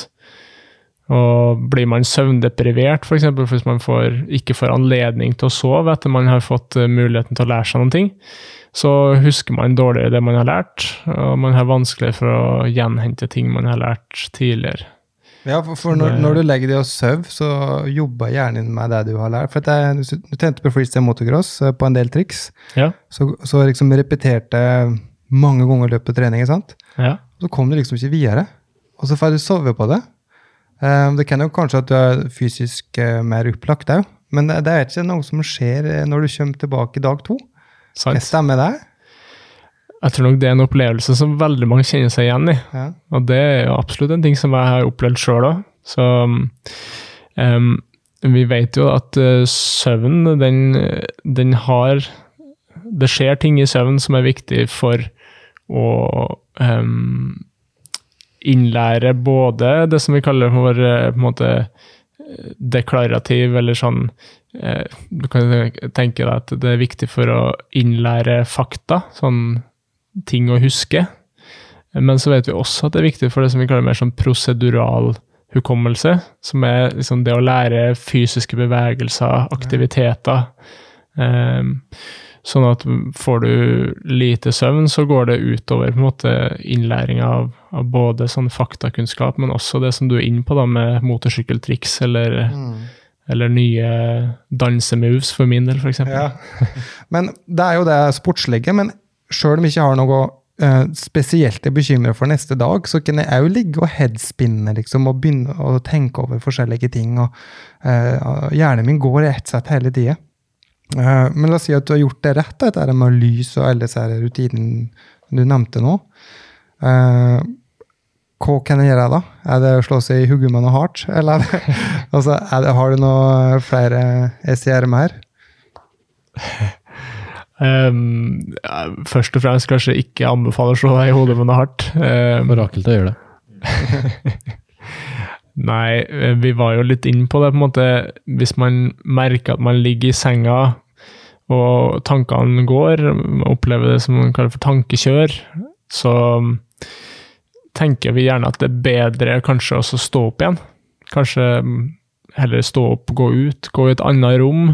Og blir man søvndeprivert, f.eks. hvis man får, ikke får anledning til å sove etter man har fått eh, muligheten til å lære seg noen ting, så husker man dårligere det man har lært, og man har vanskeligere for å gjenhente ting man har lært tidligere. Ja, for, for når, når du legger deg og sover, så jobber hjernen din med det du har lært. For jeg, du tente på freestyle motocross eh, på en del triks, Ja. så, så liksom repeterte mange ganger i løpet av trening, sant? ja. Så kom du liksom ikke videre. Og så får du sove på det. Eh, Det kan jo kanskje at du er fysisk eh, mer opplagt òg, men det, er ikke noe som skjer når du kommer tilbake dag to. Sant. Stemmer det? Jeg tror nok det er en opplevelse som veldig mange kjenner seg igjen i. Ja. Og det er jo absolutt en ting som jeg har opplevd sjøl òg. Så um, vi vet jo at uh, søvn, den, den har Det skjer ting i søvn som er viktig for å um, innlære både det som vi kaller for eh, på en måte eh, deklarativ, eller sånn Du kan tenke deg at det er viktig for å innlære fakta, sånn ting å huske. Men så vet vi også at det er viktig for det som vi kaller mer sånn prosedural hukommelse, som er liksom det å lære fysiske bevegelser, aktiviteter. Um, sånn at får du lite søvn, så går det utover på en måte innlæring av, av både sånn faktakunnskap, men også det som du er inne på da med motorsykkeltriks eller, eller nye dansemoves, for min del, f.eks. Ja. Men det er jo det sportslige. Men sjøl om jeg ikke har noe uh, spesielt jeg bekymrer for neste dag, så kan jeg òg ligge og headspinne liksom, og begynne å tenke over forskjellige ting. og uh, Hjernen min går i ett sett hele tida. Uh, men la oss si at du har gjort det rett, dette det med lys og alle disse rutinene du nevnte nå. Uh, hva kan jeg gjøre da? Er det å slå seg i hodet med noe hardt? Eller er (laughs) det, altså, er det, har du noe flere gjøre mer? (laughs) Um, først og fremst kanskje ikke anbefaler å slå deg i hodet med noe hardt. Um, Orakel til å gjøre det. (laughs) Nei, eh, vi var jo litt inn på det, på en måte. Hvis man merker at man ligger i senga og tankene går, opplever det som man kaller for tankekjør, så tenker vi gjerne at det er bedre kanskje å stå opp igjen. Kanskje heller stå opp, gå ut, gå i et annet rom.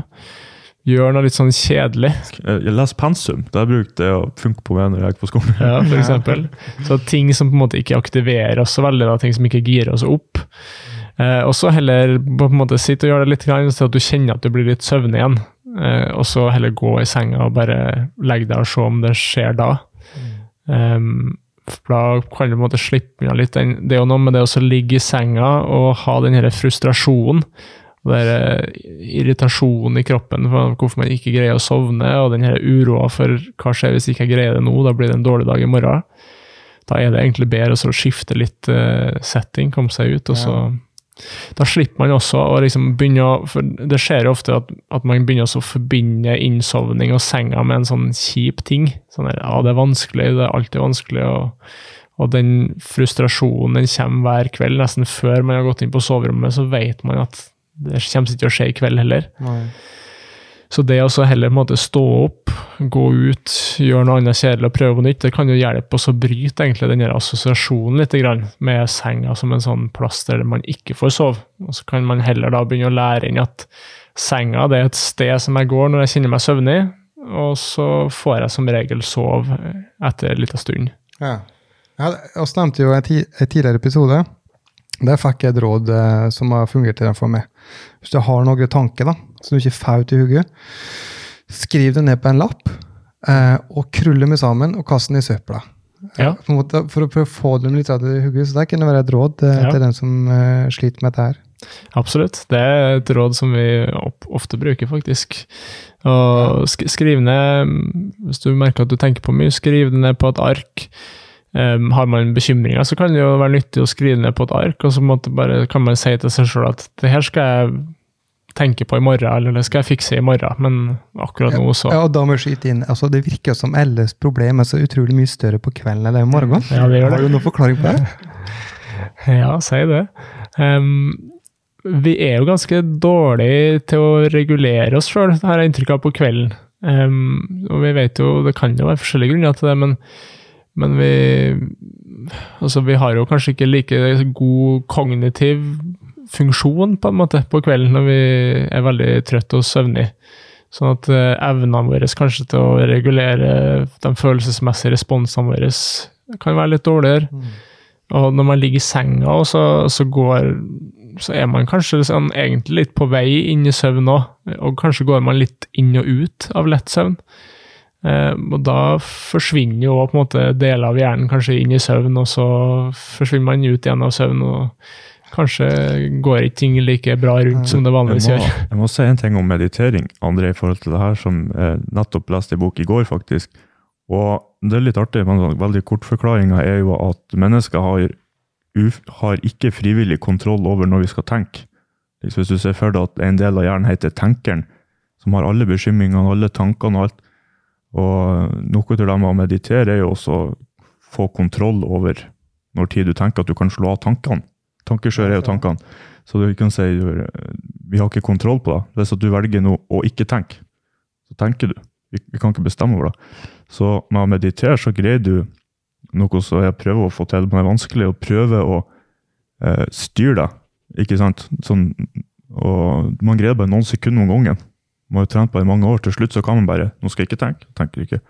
Gjør noe litt sånn kjedelig. Jeg leser pensum. Det har jeg brukt det å funke på meg når jeg er på skolen. Ja, for eksempel. Så ting som på en måte ikke aktiverer oss så veldig, da, ting som ikke girer oss opp. Eh, og så heller på en måte sitte og gjøre det litt, så at du kjenner at du blir litt søvnig igjen. Eh, og så heller gå i senga og bare legge deg og se om det skjer da. Um, for da kan du på en måte slippe unna litt den Det er jo noe med det å ligge i senga og ha den her frustrasjonen. Og den irritasjonen i kroppen for hvorfor man ikke greier å sovne, og den her uroa for hva skjer hvis ikke jeg greier det nå, da blir det en dårlig dag i morgen. Da er det egentlig bedre å skifte litt uh, setting, komme seg ut, og så ja da slipper man også å liksom begynne å for Det skjer jo ofte at, at man begynner å forbinde innsovning og senga med en sånn kjip ting. Sånn der, ja, det er vanskelig, det er alltid vanskelig. Og, og den frustrasjonen den kommer hver kveld, nesten før man har gått inn på soverommet, så vet man at det kommer ikke til å skje i kveld heller. Nei. Så det å heller måte, stå opp, gå ut, gjøre noe annet kjedelig og prøve på nytt, det kan jo hjelpe oss å bryte egentlig den assosiasjonen litt med senga som en sånn plass der man ikke får sove. Og så kan man heller da begynne å lære inn at senga det er et sted som jeg går når jeg kjenner meg søvnig, og så får jeg som regel sove etter en liten stund. Ja. Vi nevnte jo i en tidligere episode der fikk jeg et råd eh, som har fungert for meg. Hvis du har noen tanker da, som du ikke får ut i hodet, skriv det ned på en lapp, eh, og krull dem sammen og kast dem i søpla. Eh, ja. Måte, for å prøve å få dem litt av det i hodet. Så det kunne være et råd eh, ja. til den som eh, sliter med dette her. Absolutt. Det er et råd som vi ofte bruker, faktisk. Og sk skriv ned, hvis du merker at du tenker på mye, skriv det ned på et ark. Um, har man bekymringer, så kan det jo være nyttig å skrive ned på et ark, og så bare, kan man si til seg sjøl at det her skal jeg tenke på i morgen, eller det skal jeg fikse i morgen, men akkurat nå så Ja, og da må jeg skyte inn, altså Det virker som alles problem er så utrolig mye større på kvelden eller i morgen. Ja, det gjør det. Har du noen forklaring på det? (laughs) ja, si det. Um, vi er jo ganske dårlige til å regulere oss sjøl, har jeg inntrykk av, på kvelden. Um, og vi vet jo, det kan jo være forskjellige grunner til det, men men vi Altså, vi har jo kanskje ikke like god kognitiv funksjon på en måte på kvelden når vi er veldig trøtte og søvnige. Sånn at uh, evnene våre kanskje til å regulere de følelsesmessige responsene våre kan være litt dårligere. Mm. Og når man ligger i senga, så, så, går så er man kanskje sånn, egentlig litt på vei inn i søvn òg. Og kanskje går man litt inn og ut av lett søvn. Eh, og da forsvinner jo på en måte deler av hjernen kanskje inn i søvn, og så forsvinner man ut igjen av søvn. og Kanskje går ikke ting like bra rundt som det vanligvis gjør. Jeg må si en ting om meditering, André, i forhold til det her, som jeg nettopp leste i bok i går, faktisk. Og det er litt artig, men veldig kortforklaringa er jo at mennesker har, har, ikke frivillig kontroll over når vi skal tenke. Hvis du ser for deg at en del av hjernen heter tenkeren, som har alle bekymringene, alle tankene og alt, og noe av det med å meditere er jo også å få kontroll over når tid du tenker at du kan slå av tankene. Tankeskjør er jo tankene. Så du kan si vi har ikke kontroll på det. Hvis du velger noe å ikke tenke, så tenker du. Vi kan ikke bestemme over det. Så med å meditere så greier du noe som jeg prøver å få til, men det er vanskelig å prøve å eh, styre deg. Ikke sant? Sånn, og man greier bare noen sekunder om gangen. Man har jo trent på i mange år. Til slutt så kan man bare Nå skal jeg ikke tenke. tenker ikke.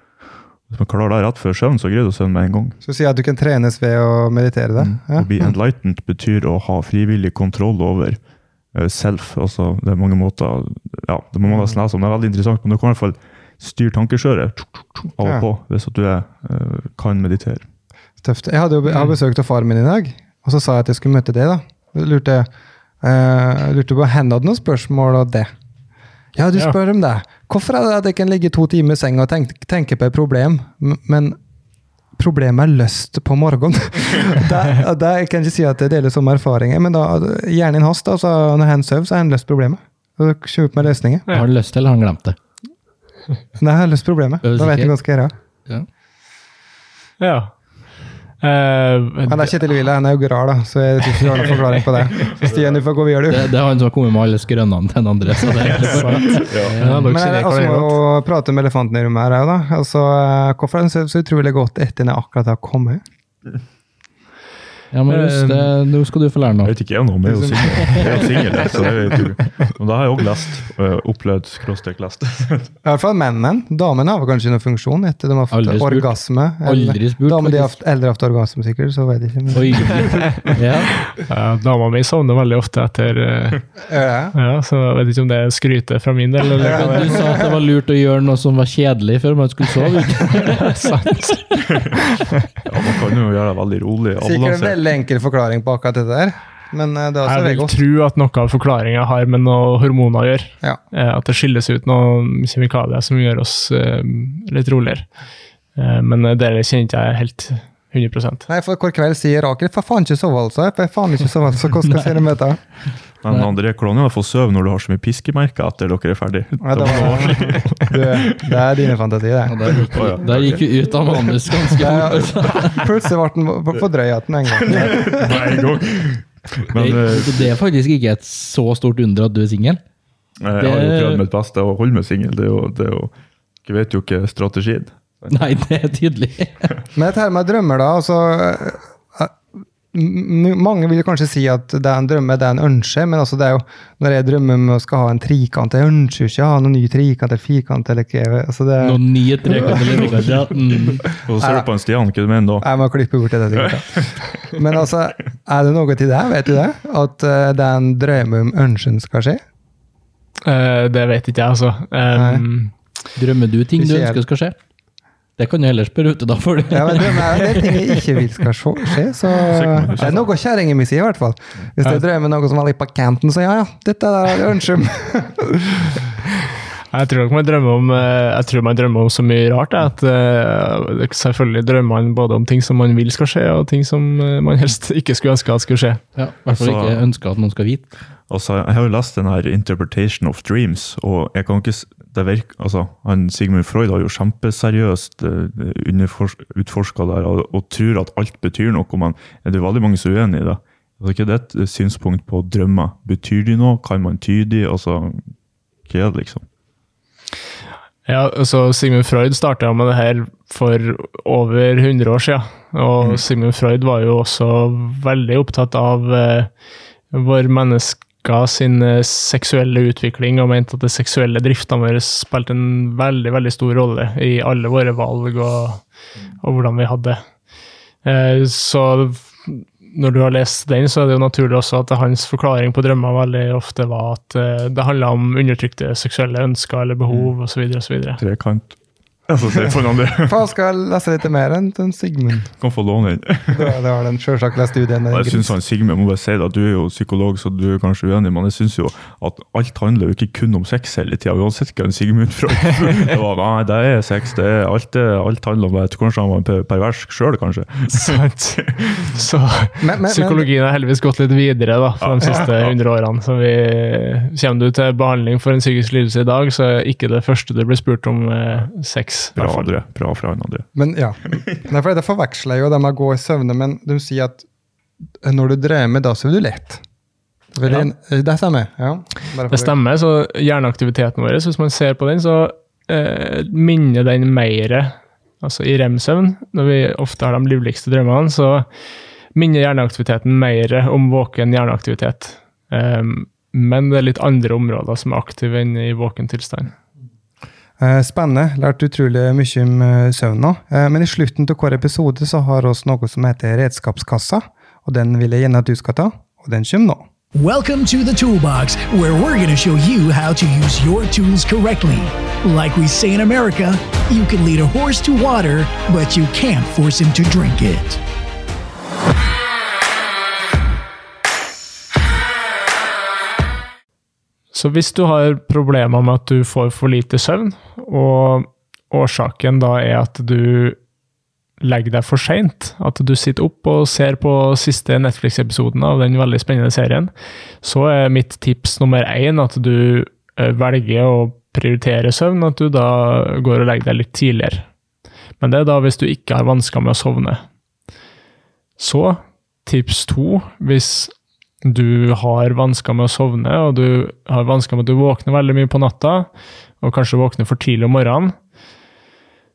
Hvis man klarer det rett før søvn, så greier du søvn med en gang. Så sier at du kan trenes ved å meditere det? Mm. Ja. Å bli enlightened betyr å ha frivillig kontroll over uh, self. Altså, det er mange måter ja, Det må man nesten lese om. Det er veldig interessant, men du kan i hvert fall styre tankekjøret av og på, hvis du er, eh, kan meditere. Tøft. Jeg hadde jo jeg har besøkt av faren min i dag, og så sa jeg at jeg skulle møte deg. da. Lurte, uh, lurte på hadde noen spørsmål og det. Ja, du Ja. spør om det. Hvorfor er det at jeg kan ligge to timer i senga og tenke, tenke på et problem, men problemet er løst på morgenen? (laughs) det, det, jeg kan ikke si at jeg deler samme erfaringer, men da, hjernen hans, da, så når han sover, så har han løst problemet. Og kommer opp med løsninger. Har han lyst det, eller har han glemt det? Nei, jeg har løst problemet. Da vet jeg hva jeg skal gjøre. Ja. Ja. Eh, Men det er Kjetil Wille, han er jo grar, da, så jeg tror ikke du har noen forklaring på det. (laughs) Så Stian, du får gå videre, du. Det, det er han som har kommet med alle skrønene til den andre. Så det er bare- ja, dere Men jeg det er må jo prate med elefanten i rommet her òg, da. Altså, eh, hvorfor er den så, så utrolig godt etter den akkurat har kommet? Ja, Marius, det, nå skal du få lære noe. Jeg vet ikke jeg noe om, jeg er jo singel. Jeg er singel, (laughs) så det vet. Men da har jeg òg lest. øh, Opplevd, skråstrek lest. I hvert fall mennene. Damene har kanskje noen funksjon etter de har fått Aldri orgasme. Aldri spurt, Damer de har haft, eldre har hatt orgasme, sikkert, så vet jeg ikke. Men. (laughs) Ja. Ja, Dama mi sovner veldig ofte etter eh, ja. Ja, så jeg vet ikke om det er skryte fra min del. Eller Ja, du sa at det var lurt å gjøre noe som var kjedelig før man skulle sove. (laughs) Sant. Ja, man kan jo gjøre det veldig rolig. Sikkert en. Veldig enkel forklaring på akkurat dette der. Men eh, det er også Jeg vil tro at noe av forklaringa har med noe hormoner å gjøre. Ja. Eh, At det skilles ut noen kjemikalier som gjør oss eh, litt roligere. Men det kjenner ikke jeg helt 100 Nei, for hver kveld sier Rakel for faen ikke sove, altså. For faen ikke sove, altså. Hvordan skal jeg si med det? (laughs) Men André, hvordan er det å få sove når du har så mye piskemerker etter dere er ferdig? Nei, det, var, (laughs) (laughs) du, det er dine fantasier, det. Der gikk, vi- der gikk vi ut av manus ganske fort. Plutselig ble den for med en gang. en gang. Men Det, øh, det er faktisk ikke et så stort under at du er singel. jeg har jo prøvd mitt beste å holde meg singel. Det er jo, det er jo Jeg vet jo ikke strategien. (laughs) Nei, det er tydelig. (laughs) Men dette med drømmer, da. altså eh, Mange vil jo kanskje si at det er en drømme, det er en ønske, men altså det er jo, når jeg drømmer om å skal ha en trikant Jeg ønsker jo ikke å ha noen ny trikant eller firkant. eller hva. Altså det, Noen nye trikant eller firkant, Ja. Mm. Og så ser du på en Stian, hva du mener da? Jeg må klippe bort det. sikkert. Men altså, er det noe til det? Vet du det? At eh, det er en drøm om ønsken skal skje? Uh, Det vet ikke jeg, altså. Um, Drømmer du ting du ønsker skal skje? Det kan du heller spørre ute, da For Ja, men det, er det ting jeg ikke vil skal skje, så det er noe kjerringa mi sier, i hvert fall. Hvis jeg drømmer noe som er litt på kanten, så ja, ja, dette er det jeg. (laughs) Jeg tror man drømmer om eh, Jeg tror man drømmer om så mye rart. At eh, Selvfølgelig drømmer man både om ting som man vil skal skje, og ting som eh, man helst ikke skulle ønske at skulle skje. Ja, I hvert fall ikke ønske at noen skal vite. Altså, jeg har jo lest den her 'Interpretation of Dreams', og jeg kan ikke virker, altså, han Sigmund Freud har jo kjempeseriøst utforska det her og, og tror at alt betyr noe. Men det er veldig mange som er uenig i det. Altså, ikke det er et synspunkt på drømmer? Betyr de noe? Kan man tyde de? Altså, hva er det, liksom? Ja, altså Sigmund Freud starta med det her for over 100 år siden. Og Sigmund Freud var jo også veldig opptatt av eh, vår mennesker sin eh, seksuelle utvikling, og mente at det seksuelle driftene våre spilte en veldig veldig stor rolle i alle våre valg og, og hvordan vi hadde det. Eh, så når du har lest den, så er det jo naturlig også at hans forklaring på drømmer veldig ofte var at eh, det handla om undertrykte seksuelle ønsker eller behov osv. osv. Trekant. Får se for Faen, skal jeg lese litt mer enn den Sigmund? Kan få låne den. (laughs) Det var- den selvsagt. Og Jeg synes han Sigmund, må bare si det, at du er jo psykolog, så du er kanskje uenig, men jeg syns jo at alt handler jo ikke kun om sex hele tida, uansett hva en Sigmund fra (laughs) det var. Nei, det er sex, det er alt, alt handler om det. Jeg tror kanskje han var pervers sjøl, kanskje. Sant. (laughs) Så Men- men- psykologien har heldigvis gått litt videre da, for de siste Ja. 100 årene. Så vi, kommer du til behandling for en psykisk lidelse i dag, så er ikke det første du blir spurt om eh, sex. I Bra, derfor. André. Bra fra han, André. Men ja. derfor, for Det forveksler jeg jo det med å gå i søvne, men de sier at når du drømmer, da sover du lett. Vel, Ja. Det stemmer? Ja. Det stemmer, så hjerneaktiviteten vår, hvis man ser på den, så eh, minner den mer Altså i rem-søvn, når vi ofte har de livligste drømmene, så minner hjerneaktiviteten mer om våken hjerneaktivitet. Um, men det er litt andre områder som er aktive enn i våken tilstand. Eh, Spennende. Lært utrolig mye om eh, søvn nå. Eh, Men i slutten av hver episode så har vi noe som heter Redskapskassa. Og den vil jeg gjerne at du skal ta, og den kommer nå. Welcome to the Toolbox, where we're going to show you how to use your tools correctly. Like we say in America, you can lead a horse to water, but you can't force him to drink it. Så hvis du har problemer med at du får for lite søvn, og årsaken da er at du legger deg for seint, at du sitter opp og ser på siste Netflix-episoden av den veldig spennende serien, så er mitt tips nummer én at du eh, velger å prioritere søvn, at du da går og legger deg litt tidligere. Men det er da hvis du ikke har vansker med å sovne. Så tips to, hvis du har vansker med å sovne, og du har vansker med at du våkner veldig mye på natta, og kanskje våkner for tidlig om morgenen,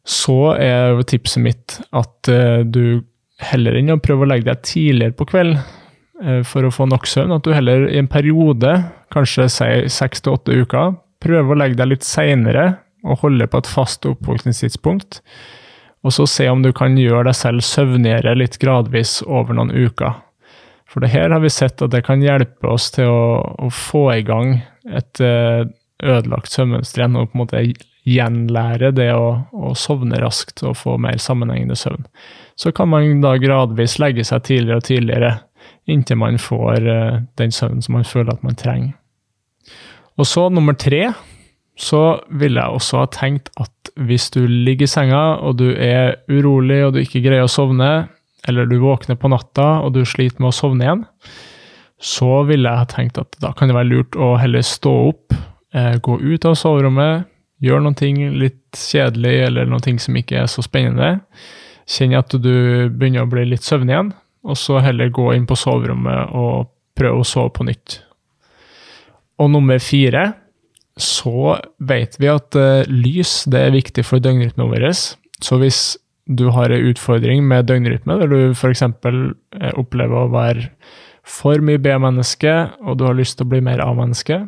så er tipset mitt at uh, du heller enn å prøve å legge deg tidligere på kveld uh, for å få nok søvn, at du heller i en periode, kanskje seks til åtte uker, prøver å legge deg litt seinere og holde på et fast oppvåkningstidspunkt. Og så se om du kan gjøre deg selv søvnigere litt gradvis over noen uker. For det her har vi sett at det kan hjelpe oss til å, å få i gang et uh, ødelagt søvnmønster igjen, og på en måte gjenlære det å, å, sovne raskt og få mer sammenhengende søvn. Så kan man da gradvis legge seg tidligere og tidligere, inntil man får uh, den søvnen som man føler at man trenger. Og så nummer tre, så ville jeg også ha tenkt at hvis du ligger i senga og du er urolig og du ikke greier å sovne, eller du våkner på natta og du sliter med å sovne igjen, så ville jeg ha tenkt at da kan det være lurt å heller stå opp, eh, gå ut av soverommet, gjøre noe litt kjedelig eller noe som ikke er så spennende. Kjenne at du begynner å bli litt søvnig igjen, og så heller gå inn på soverommet og prøve å sove på nytt. Og nummer fire, så vet vi at uh, lys det er viktig for døgnrytmen vår. Så hvis du har en utfordring med døgnrytme, der du f.eks. Eh, opplever å være for mye B-menneske, og du har lyst til å bli mer A-menneske,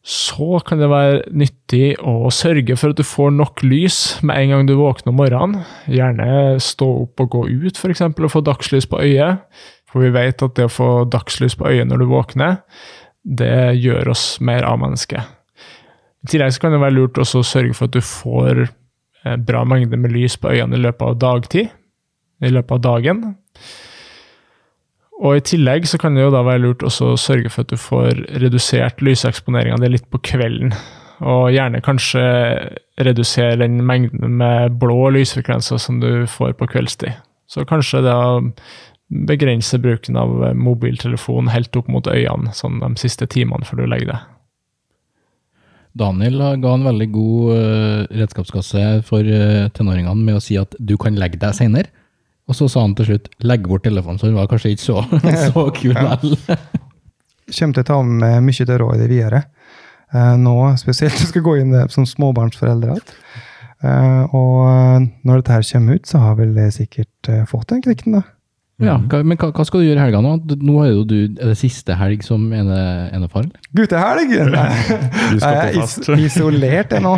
så kan det være nyttig å sørge for at du får nok lys med en gang du våkner om morgenen. Gjerne stå opp og gå ut, f.eks., og få dagslys på øyet. For vi vet at det å få dagslys på øyet når du våkner, det gjør oss mer A-menneske. I tillegg kan det være lurt også å sørge for at du får bra mengde med lys på øynene i løpet av dagtid, i løpet av dagen. Og I tillegg så kan det jo da være lurt også å sørge for at du får redusert lyseksponeringa di litt på kvelden. Og gjerne kanskje redusere den mengden med blå lysfrekvenser som du får på kveldstid. Så kanskje da begrense bruken av mobiltelefon helt opp mot øynene sånn de siste timene før du legger deg. Daniel ga en veldig god uh, redskapskasse for uh, tenåringene med å si at du kan legge deg senere. Og så sa han til slutt 'legg bort telefonen', så han var kanskje ikke så, (laughs) så kul vel. Kommer til å ta med mye til råd videre. Uh, nå spesielt jeg skal gå inn som småbarnsforeldre og når dette her kommer ut, så har vel det sikkert fått den knekken, da. Ja, Men hva, hva, skal du gjøre i helga nå? Nå er jo du er det siste helg som ene, enefar? Guttehelg! (laughs) Jeg er is isolert ennå,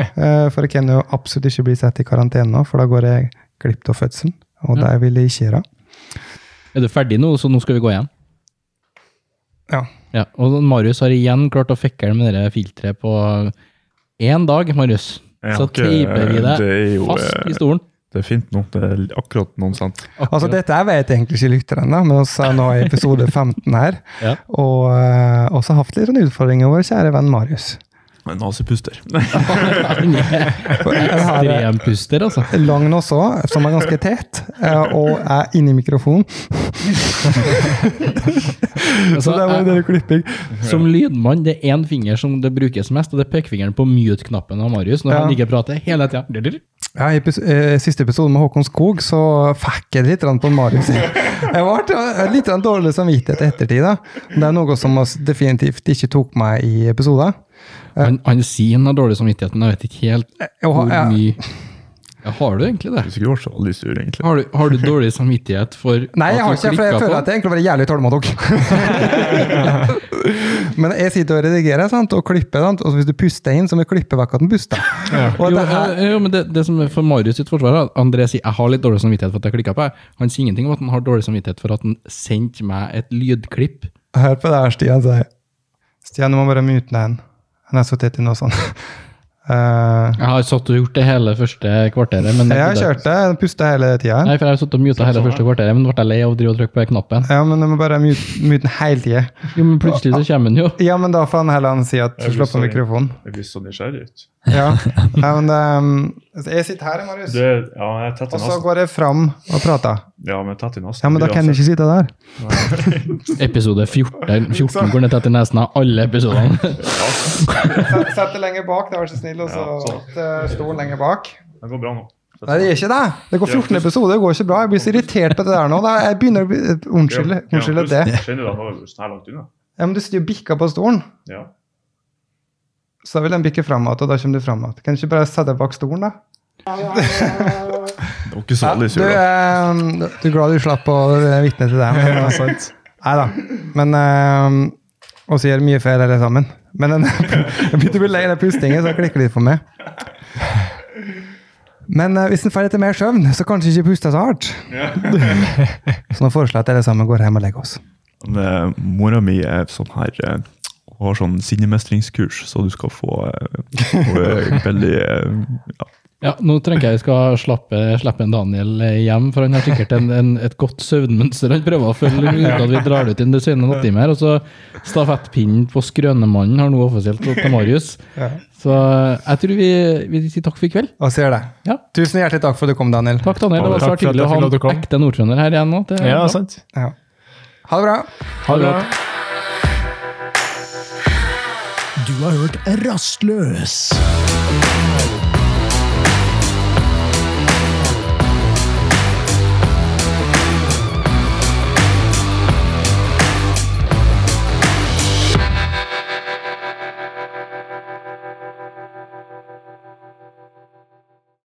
for jeg kan jo absolutt ikke bli satt i karantene nå, for da går jeg glipp av fødselen. Og ja. det vil jeg ikke gjøre. Er du ferdig nå, så nå skal vi gå igjen? Ja. ja. Og Marius har igjen klart å fikle med det filteret på én dag, Marius. Så teiper vi det, jo, fast i stolen. Det er fint nå. Det er akkurat noen sant. Akkurat. Altså, Dette vet egentlig ikke lytterne, men vi er nå i episode (laughs) 15 her. ja. Og uh, også hatt litt utfordringer, vår kjære venn Marius. En nazipuster. (laughs) Ekstrempuster, altså. Lang også, som er ganske tett, eh, og er inni mikrofonen. (laughs) så det var det klipping. Som lydmann, det er én finger som det brukes mest, og det er pekefingeren på mute-knappen av Marius når ja. han ikke prater hele tida. Ja, I eh, siste episode med Håkon Skog så fikk jeg litt på Marius. (laughs) Jeg ble litt dårlig samvittighet i ettertid. Det er noe som definitivt ikke tok meg i episoder. Han, han sier han har dårlig samvittighet, men jeg vet ikke helt hvor mye ja, Har du egentlig det? Du så aldri sur, egentlig. Har du, har du, dårlig samvittighet for (laughs) Nei, jeg har ikke, for jeg føler at jeg egentlig var jævlig tålmodig. (laughs) (laughs) men jeg sitter og redigerer sant, og klipper, sant, og hvis du puster inn, så må jeg klippe vekk at den puster. Ja. Jo, her... jo, men det, det, som er for Marius sitt forsvar, André sier jeg har litt dårlig samvittighet for at jeg klikka på. Han sier ingenting om at han har dårlig samvittighet for at han sendte meg et lydklipp Hør på det her Stian sier. Stian, du må bare mute den. Han har sittet inne og sånt. Eh, Jeg har satt og gjort det hele første kvarteret. Men jeg har kjørt det. Pusta hele tida. Nei, for jeg har satt og muta hele første kvarteret, men ble jeg lei av å drive og trykke på den knappen. Ja, men du må bare mute, mute den hele tida. Jo, men plutselig så kommer den jo. Ja, men da får han heller han si at Jeg slå på mikrofonen. Jeg blir så nysgjerrig ut. Ja. ja, men um, Jeg sitter her, Marius. Du ja, jeg i Og så går jeg fram og prater. Ja, men tett i nesen. Ja, men da kan du ikke sitte der. (laughs) Episode 14, 14 går ned til nesen av alle episodene. Sett sett det lenger bak, da, vær så snill. Og så Ja, sett eh, stolen lenger bak. Det går bra nå. Nei, det gjør ikke det. Det går 14 episoder, det går ikke bra. Jeg blir så irritert på det der nå. Jeg begynner å bli Unnskyld. Unnskyld ja, det. Du? Ja, men du sitter jo bikka på stolen, Ja. så da vil den bikke fram igjen, og da kommer du fram igjen. Kan du ikke bare sette deg bak stolen, da? (laughs) Det var ikke så veldig du, da. eh, du er glad du slapp å vitne til det? Men, Ja. Nei da. Men uh, Og så gjør mye feil, alle sammen. Men den, (laughs) jeg begynte å bli lei av pustingen, så det klikker litt for meg. Men uh, hvis en får litt mer søvn, så kanskje ikke puste så hardt. (laughs) så nå foreslår jeg at alle sammen går hjem og legger oss. Men, Mora mi er sånn her uh, har sånn sinnemestringskurs, så du skal få er veldig ja. Ja, nå trenger jeg jeg skal slappe, slippe en Daniel hjem, for han har sikkert en, en, et godt søvnmønster han prøver å følge uten at vi drar det ut i en sene nattimer. Og så stafettpinnen på Skrønemannen har nå offisielt gått til Marius. Så jeg tror vi, vi sier takk for i kveld. Og så gjør det. Ja. Tusen hjertelig takk for at du kom, Daniel. Takk, Daniel. Det var svært hyggelig å ha en ekte nordtrønder her igjen nå. Det Ja, sant. Ja. Ha det bra. Ha det bra. Du har hørt Rastløs.